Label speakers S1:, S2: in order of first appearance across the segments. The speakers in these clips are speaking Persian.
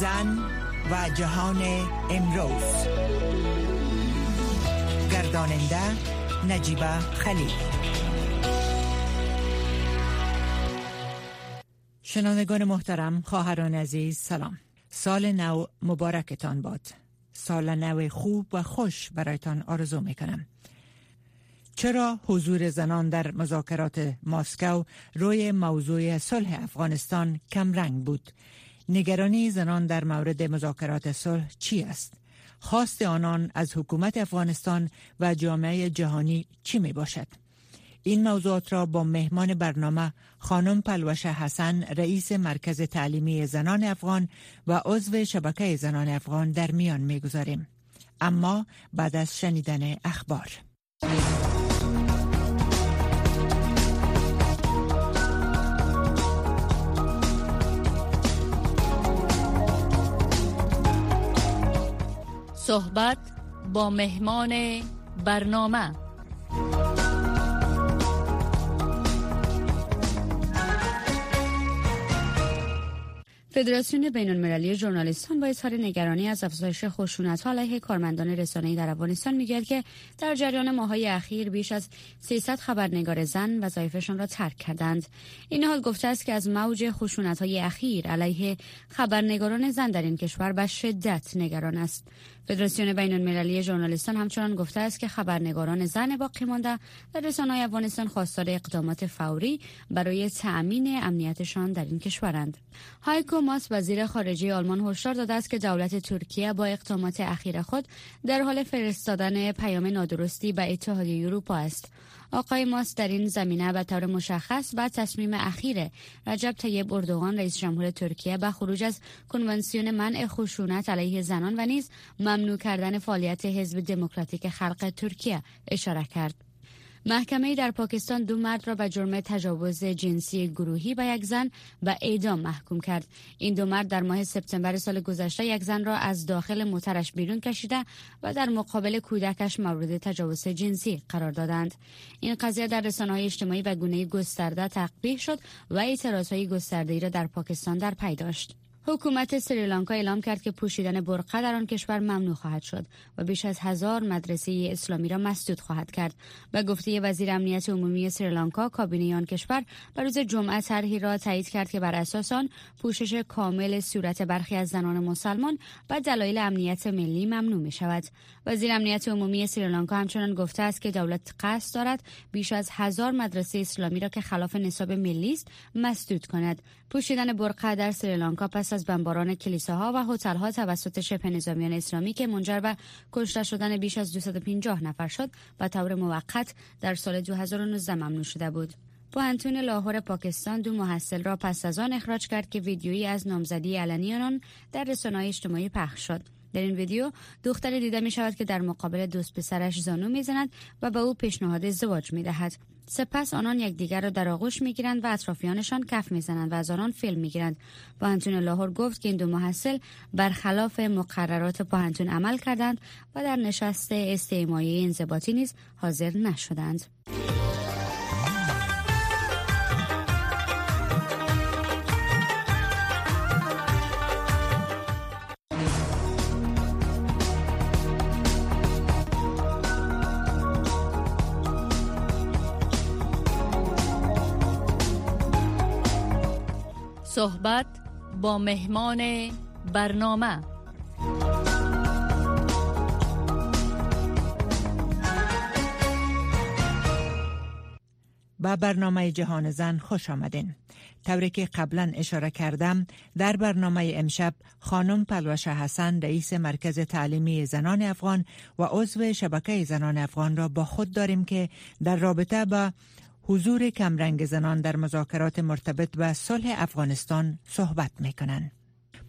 S1: زن و جهان امروز. گرداننده نجیبه خلیل. شنوندگان محترم خواهران عزیز سلام. سال نو مبارکتان باد. سال نو خوب و خوش برایتان آرزو می کنم چرا حضور زنان در مذاکرات ماسکو روی موضوع صلح افغانستان کم رنگ بود؟ نگرانی زنان در مورد مذاکرات صلح چی است؟ خواست آنان از حکومت افغانستان و جامعه جهانی چی می باشد؟ این موضوعات را با مهمان برنامه خانم پلوش حسن رئیس مرکز تعلیمی زنان افغان و عضو شبکه زنان افغان در میان می‌گذاریم اما بعد از شنیدن اخبار.
S2: صحبت با مهمان برنامه. فدراسیون بین المللی ژورنالیستان با اظهار نگرانی از افزایش خشونت علیه کارمندان رسانه‌ای در افغانستان می‌گوید که در جریان ماهای اخیر بیش از 300 خبرنگار زن وظایفشان را ترک کردند. این حال گفته است که از موج خشونت‌های اخیر علیه خبرنگاران زن در این کشور به شدت نگران است. فدراسیون بین المللی ژورنالیستان همچنان گفته است که خبرنگاران زن باقی مانده در رسانه‌های افغانستان خواستار اقدامات فوری برای تأمین امنیتشان در این کشورند. هایکو ماس وزیر خارجه آلمان هشدار داده است که دولت ترکیه با اقدامات اخیر خود در حال فرستادن پیام نادرستی به اتحادیه اروپا است. آقای ماس در این زمینه به طور مشخص بعد تصمیم اخیر رجب طیب اردوغان رئیس جمهور ترکیه به خروج از کنونسیون منع خشونت علیه زنان و نیز ممنوع کردن فعالیت حزب دموکراتیک خلق ترکیه اشاره کرد. محکمه در پاکستان دو مرد را به جرم تجاوز جنسی گروهی به یک زن به اعدام محکوم کرد. این دو مرد در ماه سپتامبر سال گذشته یک زن را از داخل موترش بیرون کشیده و در مقابل کودکش مورد تجاوز جنسی قرار دادند. این قضیه در های اجتماعی و گونه گسترده تقبیح شد و اعتراضهای گسترده‌ای را در پاکستان در پی داشت. حکومت سریلانکا اعلام کرد که پوشیدن برقه در آن کشور ممنوع خواهد شد و بیش از هزار مدرسه اسلامی را مسدود خواهد کرد. و گفته وزیر امنیت عمومی سریلانکا کابینه آن کشور بر روز جمعه طرحی را تایید کرد که بر اساس آن پوشش کامل صورت برخی از زنان مسلمان و دلایل امنیت ملی ممنوع می شود وزیر امنیت عمومی سریلانکا همچنان گفته است که دولت قصد دارد بیش از هزار مدرسه اسلامی را که خلاف نصاب ملی است مسدود کند. پوشیدن برقه در سریلانکا پس از بمباران کلیساها و هتل‌ها توسط شبه نظامیان اسلامی که منجر به کشته شدن بیش از 250 نفر شد و طور موقت در سال 2019 ممنوع شده بود. پوهنتون لاهور پاکستان دو محصل را پس از آن اخراج کرد که ویدیویی از نامزدی علنی آنان در رسانه‌های اجتماعی پخش شد. در این ویدیو دختری دیده می شود که در مقابل دوست پسرش زانو می‌زند و به او پیشنهاد ازدواج می دهد. سپس آنان یکدیگر را در آغوش می‌گیرند و اطرافیانشان کف می‌زنند و از آنان فیلم می‌گیرند پاهنتون لاهور گفت که این دو محصل برخلاف مقررات پاهنتون عمل کردند و در نشست استعمایی انضباطی نیز حاضر نشدند صحبت با مهمان برنامه
S1: با برنامه جهان زن خوش آمدین. طوری که قبلا اشاره کردم در برنامه امشب خانم پلوش حسن رئیس مرکز تعلیمی زنان افغان و عضو شبکه زنان افغان را با خود داریم که در رابطه با حضور کمرنگ زنان در مذاکرات مرتبط به صلح افغانستان صحبت می کنند.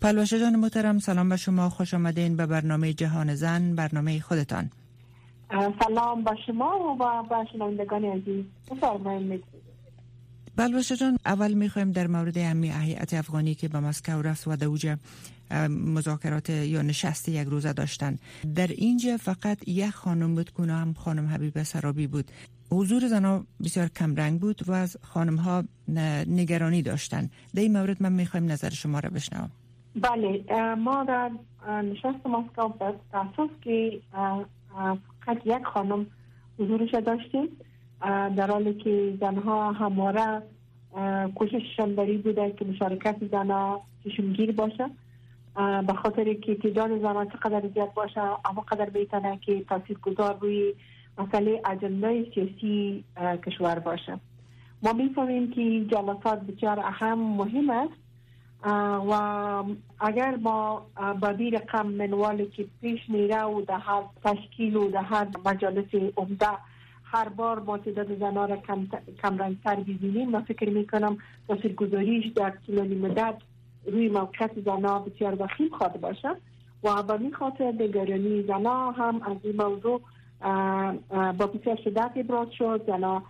S1: پلوشه جان محترم سلام به شما. خوش آمدین به برنامه جهان زن برنامه خودتان.
S3: سلام با شما و با شنوندگان عزیز. بفرمایید.
S1: بلوشه جان اول می‌خوایم در مورد امی هیئت افغانی که به مسکو رفت و دوج مذاکرات یا نشست یک روزه داشتن. در اینجا فقط یک خانم بود که هم خانم حبیب سرابی بود. حضور زنها بسیار کم رنگ بود و از خانم ها نگرانی داشتن. در این مورد من می‌خوایم نظر شما را بشنوم.
S3: بله ما در نشست مسکو به تاسف که فقط یک خانم حضورش داشتیم. در حالی که زنها همواره کوشششان بری بوده که مشارکت زنها چشمگیر باشه. به خاطر که تعداد زنها چقدر زیاد باشه اما قدر بیتنه که تاثیر گذار روی مسئله اجنده سیاسی کشور باشه. ما می‌فهمیم که جلسات بسیار اهم مهم است. و اگر ما با دیر رقم منوالی که پیش میره و در هر تشکیل و در هر مجالس عمده هر بار ما تعداد زنها را کم, کم رنگتر ببینیم من فکر می‌کنم تاثیر گذاریش در طولانی مدت روی موقعیت زنها بسیار وخیم خواهد باشه و به این خاطر نگرانی زنها هم از این موضوع با بسیار شدت ابراز شد. زنها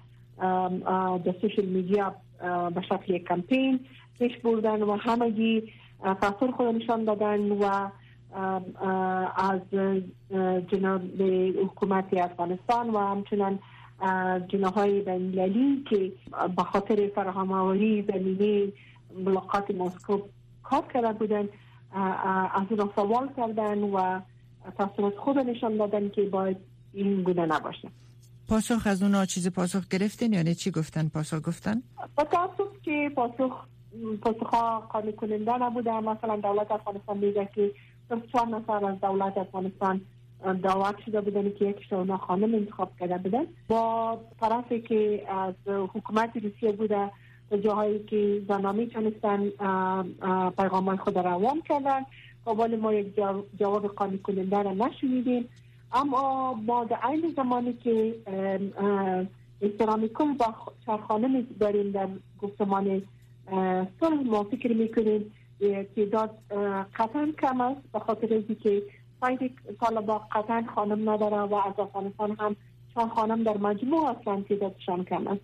S3: در سوشل میدیا به شکل کمپین پیش بردن و همگی فصل خود نشان دادن و از جناب حکومت افغانستان و همچنان جناهای بینالمللی که به خاطر فراهم آوری زمینه ملاقات مسکو کار کرده بودن از اون سوال کردن و تصورات خود نشان دادن که باید این گونه نباشه.
S1: پاسخ از اونا چیز پاسخ گرفتین یعنی چی گفتن؟ پاسخ گفتن؟
S3: تاسف که پاسخ پاسخ قانع کننده نبوده مثلا دولت افغانستان میگه که چهار نفر از دولت افغانستان دعوت شده بودن که یکیش اونا خانم انتخاب کرده بودن. با طرفی که از حکومت روسیه بوده به جاهایی که زنها می‌تونستن پیغام های خود روان کردن. قبال ما یک جواب قانع کننده را نشنیدیم. اما ما در این زمانی که احترامی کل با چرخانه داریم در گفتمان صلح ما فکر می‌کنیم تعداد قطعا کم است به خاطر اینکه که سایت طالبا قطعا خانم نداره و از افغانستان هم چند خانم در مجموع اصلا تعدادشان کم است.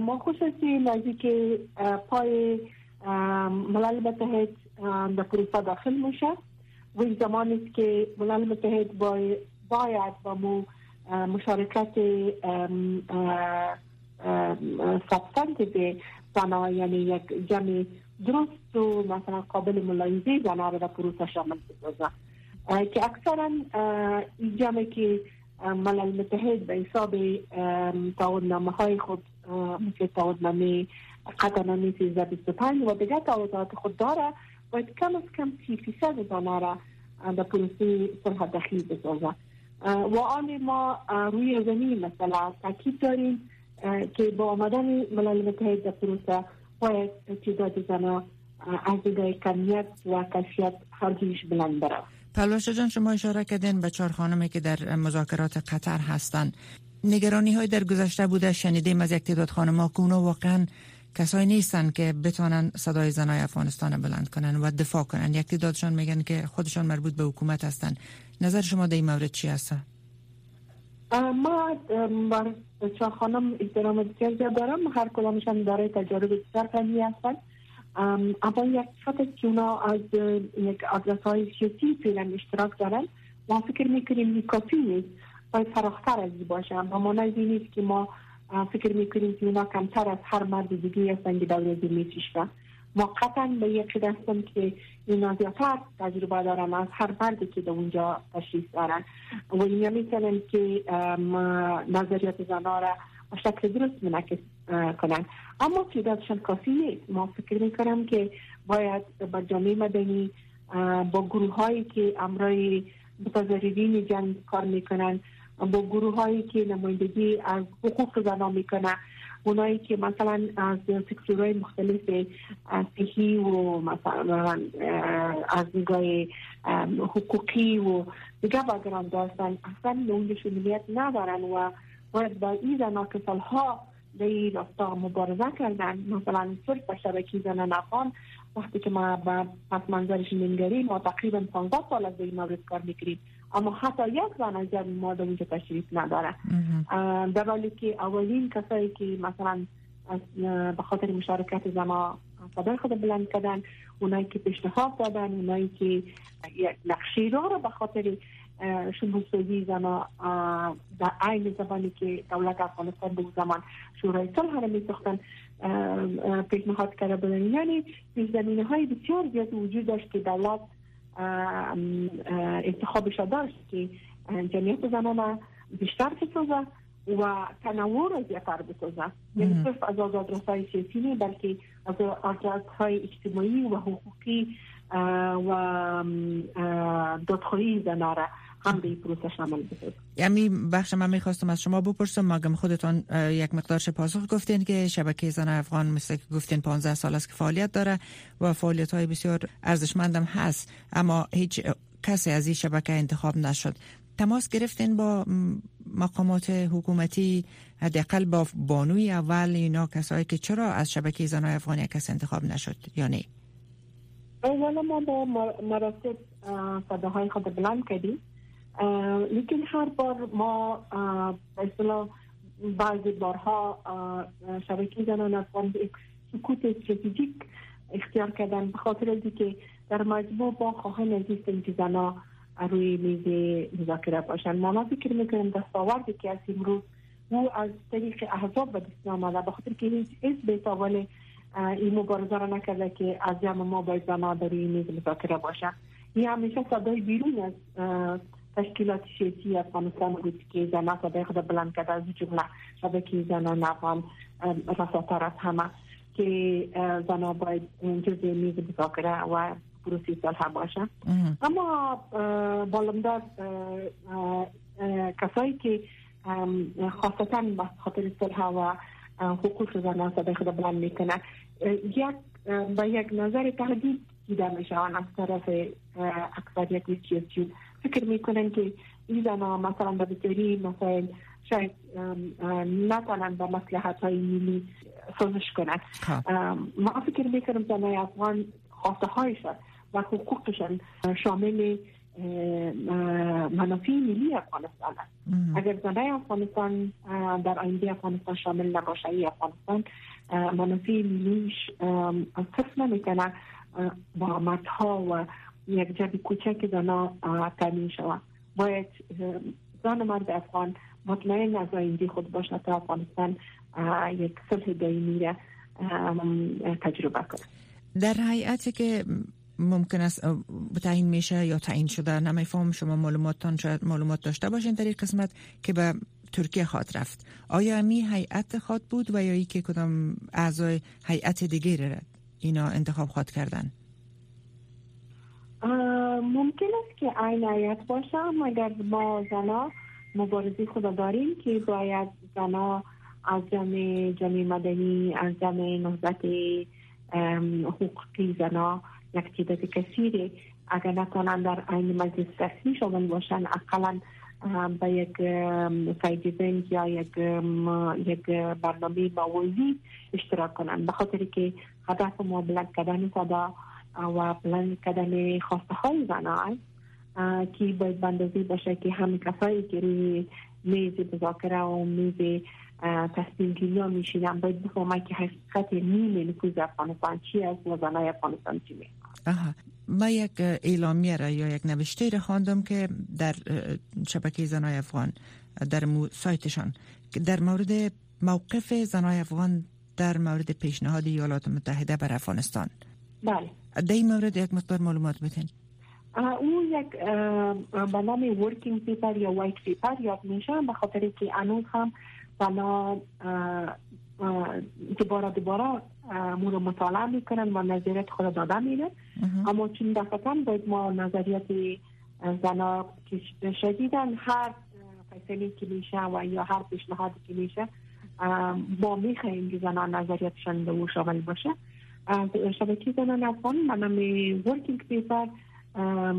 S3: ما خصوصی نزدیک پای ملل متحد در پروسه داخل میشه. و زمانی است که ملل متحد باید با مو مشارکت به زنها یعنی یک جمع درست و مثلا قابل ملاحظه زنها را در پروسه شامل بسازه که اکثرا این جمعی که ملل متحد به حساب تعهدنامه های خود مثل تعهدنامه قطعنامه 1325 و دیگر تعهدات خود داره باید کم از کم 30 فیصد زنها را در پروسه صلح دخیل بسازه. و آن ما روی زمین مثلا تاکید داریم که با آمدن ملل متحد در پروسه باید تعداد زنها از کمیت و کیفیت هر بلند برود
S1: پلوشا جان شما اشاره کردین به چهار خانمی که در مذاکرات قطر هستند. نگرانی های در گذشته بوده شنیدیم از یک تعداد خانم که واقعا کسایی نیستن که بتونن صدای زنای افغانستان بلند کنن و دفاع کنن. یک تعدادشان میگن که خودشان مربوط به حکومت هستن. نظر شما در این مورد چی هست؟
S3: ما خانم احترام بسیار دارم. هر کدامشان داره تجارب بسیار فنی هستن اما یک فقط که اونا از یک آدرس های سیاسی فعلا اشتراک دارن. ما فکر می‌کنیم کافی نیست باید فراختر از این باشه. اما ما نیست که ما فکر می‌کنیم که اونا کمتر از هر مرد دیگه هستن که دور میشیشتن ما به یک هستم که این زیادتر تجربه دارن از هر مردی که در اونجا تشریف دارن. و این می‌تونن که نظریات زنها را شکل درست منعکس کنن. اما تعدادشان کافی نیست. ما فکر می‌کنم که باید با جامعه مدنی با گروه هایی که امرای متضررین جنگ کار می‌کنن با گروه هایی که نمایندگی از حقوق زنان می‌کنن اونایی که مثلا از سکتورهای مختلف صحی و مثلا از نگاه حقوقی و دیگه بگران داشتن. اصلا اون شمولیت ندارن و باید با این زنها که سالها در این راستا مبارزه کردن مثلا صرف به شبکه زنان افغان وقتی که ما به پس منظرش نمیگریم ما تقریبا 15 سال از این مورد کار اما حتی یک زن از ما در اونجا تشریف نداره. در حالی که اولین کسایی که مثلا به خاطر مشارکت زما صدای خود بلند کردن اونایی که پیشنهاد دادن اونایی که یک نقشی را به خاطر شبوسوی زنا در عین زمانی که دولت افغانستان به زمان شورای صلح را میساختن پیشنهاد کرده بودن. یعنی زمینه های بسیار زیاد وجود داشت که دولت انتخابش داشت که جمعیت زنان بیشتر بسازه و تنوع را زیادتر بسازه یعنی صرف از آزاد رسای سیاسی نه بلکه از های اجتماعی و حقوقی و دادخواهی زنان را هم به پروسه شامل بسازه
S1: یعنی بخش من می‌خواستم از شما بپرسم مگم خودتان یک مقدار پاسخ گفتین که شبکه زن افغان مثل که گفتین 15 سال است که فعالیت داره و فعالیت های بسیار ارزشمندم هست. اما هیچ کسی از این شبکه انتخاب نشد. تماس گرفتین با مقامات حکومتی حداقل با بانوی اول اینا کسایی که چرا از شبکه زنای افغانی کس انتخاب نشد یا نه؟
S3: اولا ما با مراسم صداهای خود بلند کردیم. لیکن هر بار ما به بعضی بارها شبکه زنان افغان یک سکوت استراتژیک اختیار کردن به خاطر که در مجموع با خواهان نزیستیم که زنها روی میز مذاکره باشن. ما فکر می‌کنیم دستاوردی که از امروز او از طریق احزاب به دست آمده به خاطر که هیچ حزب تاول این مبارزه را نکرده که از جمع ما باید زنها در روی میز مذاکره باشن این همیشه صدای بیرون از تشکیلات سیاسی افغانستان بود که زنها صدای خود بلند کرده از جمله شبکه زنان افغان رساتر از همه که زنها باید جزء میز مذاکره و پروسی صلح باشه. اما بالمدار کسایی که خاصتا به خاطر صلح و حقوق زنان صدای خود بلند می‌کنن یک با یک نظر تهدید دیده می‌شوند از طرف اکثریت سیاسیون فکر می‌کنن که این زنها مثلا به بسیاری مسائل شاید نتانند به مسلحت های ملی سازش کنند ما فکر می‌کنم زنای افغان خواسته هایشان و حقوقشان شامل منافع ملی افغانستان است. اگر زنای افغانستان در آینده افغانستان شامل نباشه ای افغانستان منافع ملیش صرف نمی‌کنه با مردها و یک جبی کوچک زنا تامین شود باید زن مرد افغان مطمئن از آینده خود باشه تا افغانستان یک صلح دائمی را تجربه کنه.
S1: در حیاتی که ممکن است تعیین میشه یا تعیین شده نمیفهم شما معلوماتتان شاید معلومات داشته باشین در این قسمت که به ترکیه خواد رفت. آیا امی هیئت خواد بود و یا ای که کدام اعضای هیئت دیگه را اینا انتخاب خواد کردن؟
S3: ممکن است که این هیئت باشه مگر ما زنا مبارزی خود داریم که باید زنا از جمع جمع مدنی از جمع نهضت حقوقی زنا یک تعداد کثیری اگر نتونن در این مجلس رسمی شامل باشن اقلا به یک سایدیزنگ یا یک یک برنامه موازی اشتراک کنن به خاطر که هدف ما بلند کردن صدا و بلند کردن خواسته های زنان که باید بندازی باشه که همین کسایی که روی میز مذاکره و میز تصمیم گیری ها میشینن باید بفهمن که حقیقت نیم نفوس افغانستان چی است و زنای افغانستان چی
S1: آها. ما یک اعلامیه را یا یک نوشته را خواندم که در شبکه زنای افغان در سایتشان در مورد موقف زنای افغان در مورد پیشنهاد ایالات متحده بر افغانستان.
S3: بله.
S1: در این مورد یک مقدار معلومات بتین
S3: اون یک به نام working paper یا white paper یاد میشه به خاطر که انوز هم بنا دوباره دوباره مورد مطالعه می‌کنن و نظریت خود داده میره اما چون دفعه باید ما نظریات زنا که شدیدن هر فیصلی که میشه و یا هر پیشنهادی که میشه ما می‌خواهیم که زنان نظریاتشان به او شامل باشه شبکه زنان افغان منم ورکینگ پیپر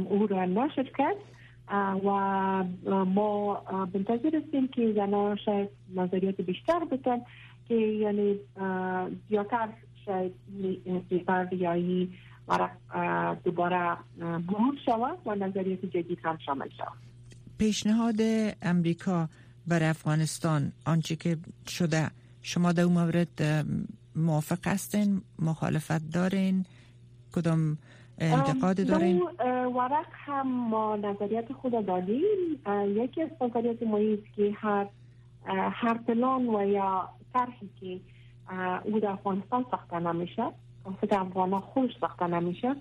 S3: او را نشر کرد. و ما منتظر هستیم که زنان شاید نظریات بیشتر بتن که یعنی زیادتر شاید پیپر یا دوباره مرور شود و نظریات جدید هم شامل شود.
S1: پیشنهاد امریکا بر افغانستان آنچه که شده شما در اون مورد موافق هستین؟ مخالفت دارین؟ کدام انتقاد دارین؟
S3: ورق هم ما نظریات خود دادیم. یکی از نظریات ما که هر هر پلان و یا طرحی که او در افغانستان ساخته نمیشه خود افغان خوش ساخته نمیشه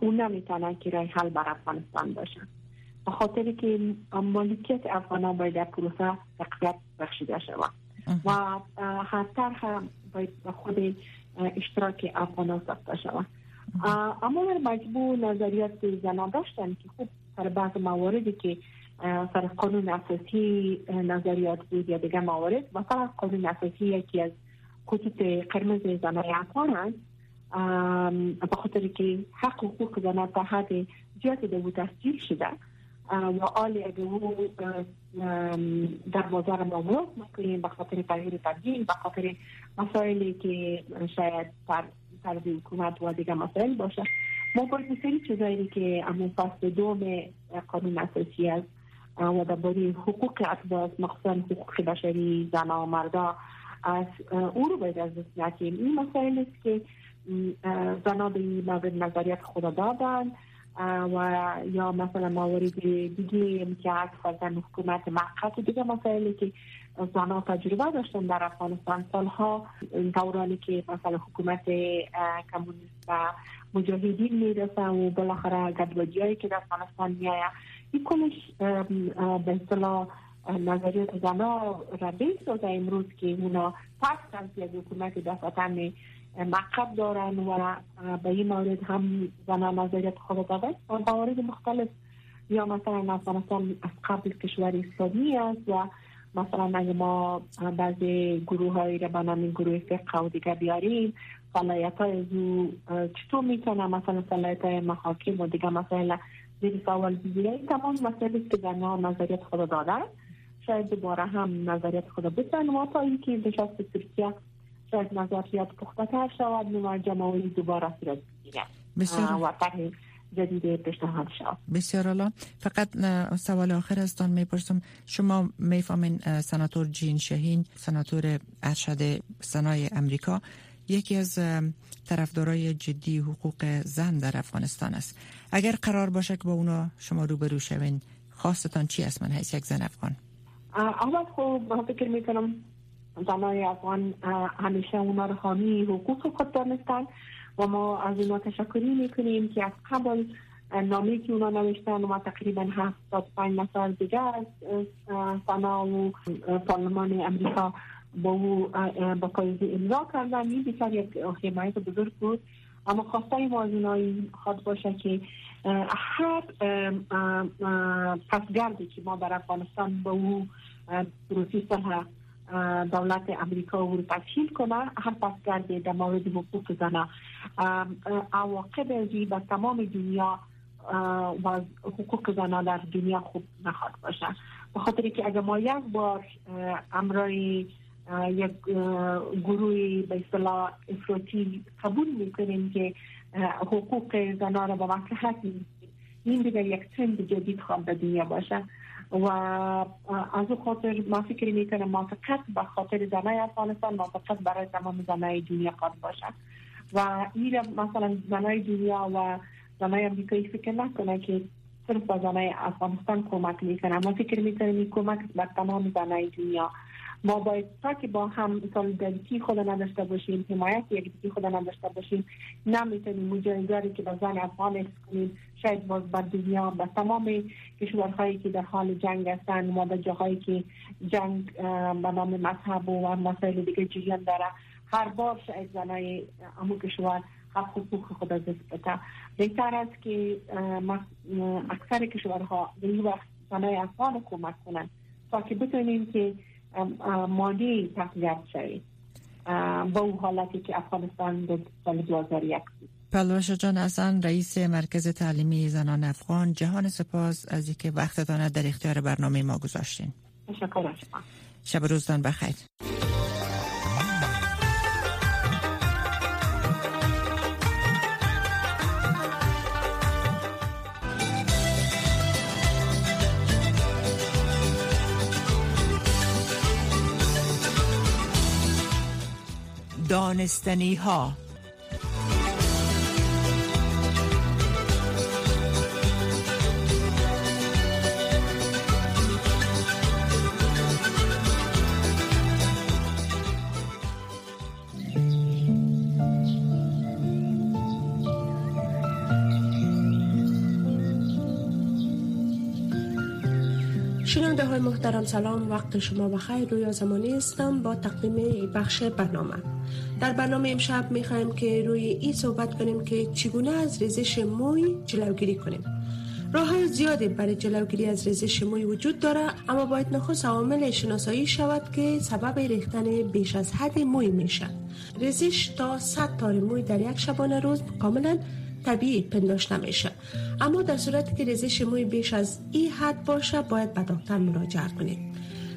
S3: اون نمی‌تونه که رای حل بر افغانستان باشه. به خاطر که مالکیت افغان باید در پروسه تقویت بخشیده شود. و هر طرح باید به خود اشتراک افغان ساخته شود. اما در مجموع نظریات زنان داشتن که خوب سر بعض مواردی که سر قانون اساسی نظریات بود یا دیگه موارد مثلا قانون اساسی یکی از خطوط قرمز زنای افغان است. به خاطر که حق حقوق زنان تا حد زیادی در تسجیل شده. و آلی اگه او در بازار ما ورود می‌کنیم به خاطر تغییر تبدیل به خاطر مسائلی که شاید طرز حکومت و دیگه مسائل باشه. ما باید مثلی چیزایی که امون فصل دوم قانون اساسی است و درباره حقوق اطباق مخصوصا حقوق بشری زن و مردا از او رو باید از نکیم این مسائل است که زنا به این مورد نظریت خود دادن و یا مثلا موارد دیگه که از فرزن حکومت محقق و دیگه مسائلی که زنها تجربه داشتن در افغانستان سالها دورانی که مثلا حکومت کمونیست و مجاهدین می‌رسه و بالاخره گدوجی هایی که در افغانستان میایه این کلش به اصطلاح نظریات زنها را بیسازه امروز که اونا پس از یک حکومت دفعتن مقب دارن و به این مورد هم زنان نظریت خود داده. و موارد مختلف. یا مثلا افغانستان از قبل کشور اسلامی است و مثلا اگه ما بعضی گروه هایی را به نام گروه فقه و دیگه بیاریم صلاحیت های چطور می‌تونه مثلا صلاحیت های محاکم و دیگه مثلا زیر سوال بگیره؟ این تمام مسئله که در نظریت خود دادن. شاید دوباره هم نظریت خود بسن و تا اینکه نشست ترکیه شاید نظریات پخته تر شود. نما جمعوی دوباره صورت بگیره و طرح جدید پیشنهاد شد
S1: بسیار علا فقط سوال آخر ازتان می‌پرسم. شما می‌فهمین سناتور جین شهین سناتور ارشد سنای امریکا یکی از طرفدارای جدی حقوق زن در افغانستان است. اگر قرار باشه که با اونا شما روبرو شوین خواستتان چی است؟ من حیث یک زن افغان.
S3: اول خوب فکر می‌کنم زنای افغان همیشه اونا رو حامی حقوق خود دانستن و ما از اونا تشکری می‌کنیم که از قبل نامی که اونا نوشتن و ما تقریبا 75 نفر دیگه از سنا و پارلمان امریکا با او با پایزی امضا کردن. این بیشتر یک حمایت بزرگ بود. اما خواسته ما از خواد باشه که هر پسگردی که ما در افغانستان به او پروسی دولت امریکا او رو تسهیل کنه. هر پسگردی در مورد حقوق زنه. عواقب ازی به تمام دنیا و حقوق زنها در دنیا خوب نخواد باشه. به خاطر که اگر ما یک بار امرای یک گروه به اصطلاح افراطی قبول می‌کنیم که حقوق زنان را به مصلحت این دیگر یک ترند جدید خواب به دنیا باشه. و از او خاطر ما فکر می‌کنم ما فقط به خاطر زنای افغانستان ما فقط برای تمام زنای دنیا خواد باشه. و این مثلا زنای دنیا و زنای امریکایی فکر نکنه که صرف به زنای افغانستان کمک می‌کنه ما فکر می‌کنم این کمک به تمام زنای دنیا. ما باید تا که با هم سالیداریتی خود نداشته باشیم حمایت یک دیگه خود نداشته باشیم نمی‌تونیم مجاهداری که با زن افغان کنیم شاید باز بر دنیا به تمام کشورهایی که در حال جنگ هستند و در جاهایی که جنگ به نام مذهب و مسائل دیگه جریان داره. هر بار شاید زنای امو کشور حق حقوق خود از بده. بهتر است که اکثر کشورها به این وقت زنای افغان کمک کنند تا که بتونیم که مالی تقویت شوید. با اون حالتی که افغانستان در سال 2001 بود.
S1: پلوش جان ازن رئیس مرکز تعلیمی زنان افغان جهان سپاس از اینکه وقتتان در اختیار برنامه ما گذاشتین.
S3: تشکر
S1: شب روزتان بخیر. دانستنی ها
S4: شنونده محترم سلام. وقت شما بخیر. رویا زمانی هستم. با تقدیم بخش برنامه. در برنامه امشب می‌خوایم که روی این صحبت کنیم که چگونه از ریزش موی جلوگیری کنیم. راه های زیادی برای جلوگیری از ریزش موی وجود داره اما باید نخست عوامل شناسایی شود که سبب ریختن بیش از حد موی میشه. ریزش تا 100 تار موی در یک شبانه روز کاملا طبیعی پنداشته میشه اما در صورتی که ریزش موی بیش از این حد باشه باید به دکتر مراجعه کنید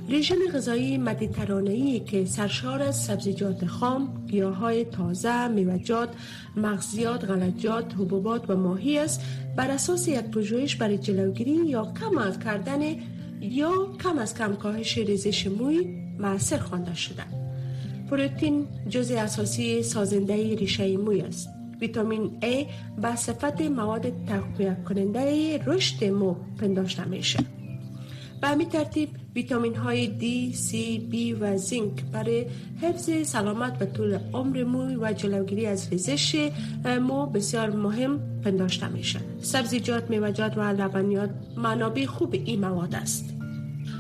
S4: رژیم غذایی مدیترانه‌ای که سرشار از سبزیجات خام، گیاهای تازه، میوجات، مغزیات، غلجات، حبوبات و ماهی است بر اساس یک پژوهش برای جلوگیری یا کم کردن یا کم از کم کاهش ریزش موی موثر خوانده شده. پروتئین جزء اساسی سازنده ریشه موی است. ویتامین A به صفت مواد تقویت کننده رشد مو پنداشته میشه به همین ترتیب ویتامین های D, C, B و زینک برای حفظ سلامت و طول عمر موی و جلوگیری از ریزش مو بسیار مهم پنداشته میشه. سبزیجات، میوجات و لبنیات منابع خوب این مواد است.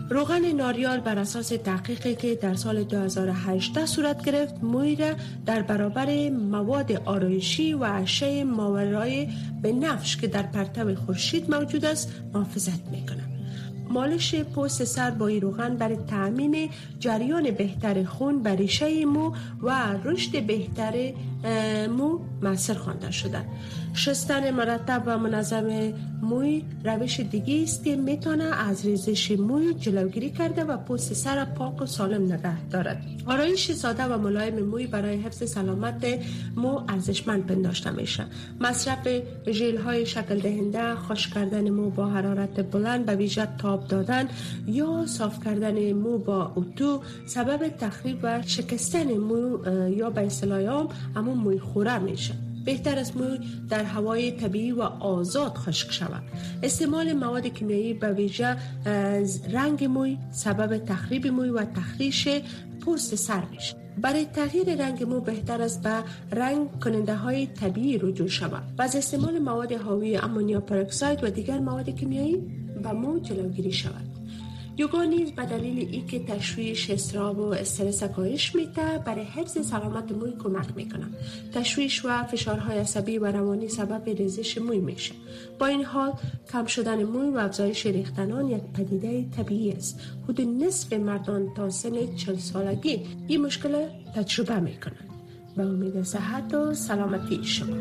S4: روغن ناریال بر اساس تحقیقی که در سال 2018 صورت گرفت موی را در برابر مواد آرایشی و اشعه ماورای به نفش که در پرتو خورشید موجود است محافظت می‌کنه مالش پوست سر با روغن برای تأمین جریان بهتر خون بر ریشه مو و رشد بهتر مو مؤثر خوانده شده. شستن مرتب و منظم موی روش دیگه است که می‌تونه از ریزش موی جلوگیری کرده و پوست سر پاک و سالم نگه دارد. آرایش ساده و ملایم موی برای حفظ سلامت مو ارزشمند پنداشته میشه. مصرف ژل های شکل دهنده خوش کردن مو با حرارت بلند به ویژه تاب دادن یا صاف کردن مو با اتو سبب تخریب و شکستن مو یا به اصطلاح همون موی خوره میشه. بهتر است موی در هوای طبیعی و آزاد خشک شود. استعمال مواد کیمیایی به ویژه رنگ موی سبب تخریب موی و تخریش پوست سر میشه. برای تغییر رنگ مو بهتر است به رنگ کننده های طبیعی رجوع شود. و از استعمال مواد حاوی امونیا پروکساید و دیگر مواد کیمیایی به مو جلوگیری شود. یوگا نیز به دلیل ای که تشویش استراب و استرس کاهش میده برای حفظ سلامت موی کمک می‌کنه. تشویش و فشارهای عصبی و روانی سبب ریزش موی میشه. با این حال کم شدن موی و افزایش ریختنان یک پدیده طبیعی است. حدود نصف مردان تا سن 40 سالگی این مشکل تجربه می‌کنند. به امید صحت و سلامتی شما.